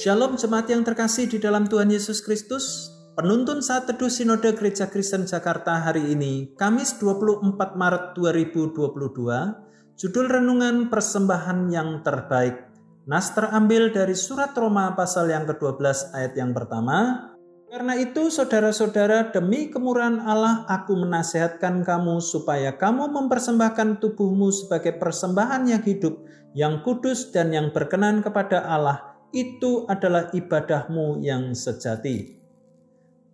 Shalom jemaat yang terkasih di dalam Tuhan Yesus Kristus. Penuntun saat teduh Sinode Gereja Kristen Jakarta hari ini, Kamis 24 Maret 2022, judul renungan persembahan yang terbaik. Nas terambil dari surat Roma pasal yang ke-12 ayat yang pertama. Karena itu saudara-saudara demi kemurahan Allah aku menasehatkan kamu supaya kamu mempersembahkan tubuhmu sebagai persembahan yang hidup, yang kudus dan yang berkenan kepada Allah itu adalah ibadahmu yang sejati.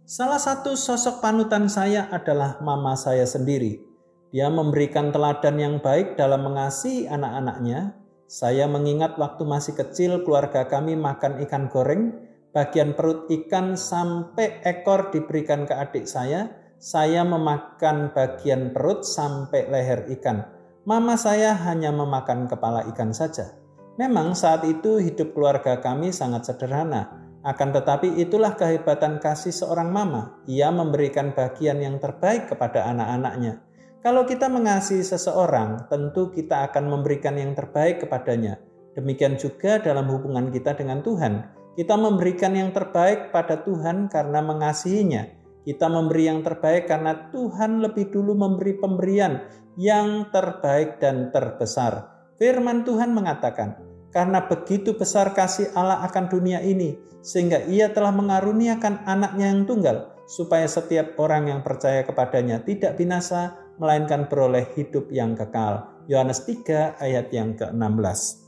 Salah satu sosok panutan saya adalah mama saya sendiri. Dia memberikan teladan yang baik dalam mengasihi anak-anaknya. Saya mengingat waktu masih kecil keluarga kami makan ikan goreng, bagian perut ikan sampai ekor diberikan ke adik saya. Saya memakan bagian perut sampai leher ikan. Mama saya hanya memakan kepala ikan saja. Memang saat itu hidup keluarga kami sangat sederhana, akan tetapi itulah kehebatan kasih seorang mama. Ia memberikan bagian yang terbaik kepada anak-anaknya. Kalau kita mengasihi seseorang, tentu kita akan memberikan yang terbaik kepadanya. Demikian juga dalam hubungan kita dengan Tuhan. Kita memberikan yang terbaik pada Tuhan karena mengasihinya. Kita memberi yang terbaik karena Tuhan lebih dulu memberi pemberian yang terbaik dan terbesar. Firman Tuhan mengatakan, "Karena begitu besar kasih Allah akan dunia ini, sehingga Ia telah mengaruniakan anaknya yang tunggal, supaya setiap orang yang percaya kepadanya tidak binasa, melainkan beroleh hidup yang kekal." Yohanes 3 ayat yang ke-16.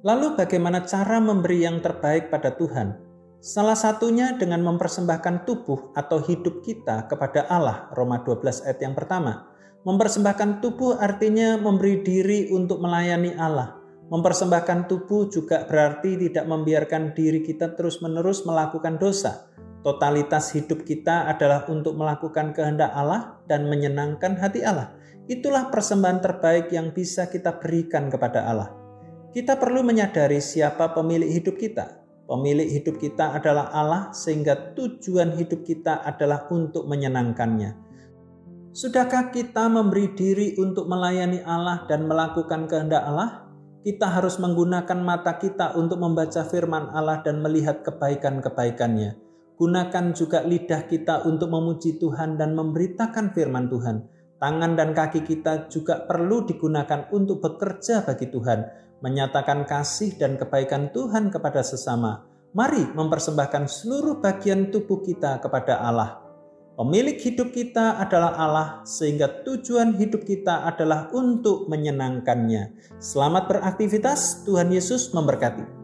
Lalu bagaimana cara memberi yang terbaik pada Tuhan? Salah satunya dengan mempersembahkan tubuh atau hidup kita kepada Allah, Roma 12 ayat yang pertama. Mempersembahkan tubuh artinya memberi diri untuk melayani Allah. Mempersembahkan tubuh juga berarti tidak membiarkan diri kita terus-menerus melakukan dosa. Totalitas hidup kita adalah untuk melakukan kehendak Allah dan menyenangkan hati Allah. Itulah persembahan terbaik yang bisa kita berikan kepada Allah. Kita perlu menyadari siapa pemilik hidup kita. Pemilik hidup kita adalah Allah, sehingga tujuan hidup kita adalah untuk menyenangkannya. Sudahkah kita memberi diri untuk melayani Allah dan melakukan kehendak Allah? Kita harus menggunakan mata kita untuk membaca firman Allah dan melihat kebaikan-kebaikannya. Gunakan juga lidah kita untuk memuji Tuhan dan memberitakan firman Tuhan. Tangan dan kaki kita juga perlu digunakan untuk bekerja bagi Tuhan, menyatakan kasih dan kebaikan Tuhan kepada sesama. Mari mempersembahkan seluruh bagian tubuh kita kepada Allah. Pemilik hidup kita adalah Allah, sehingga tujuan hidup kita adalah untuk menyenangkannya. Selamat beraktivitas, Tuhan Yesus memberkati.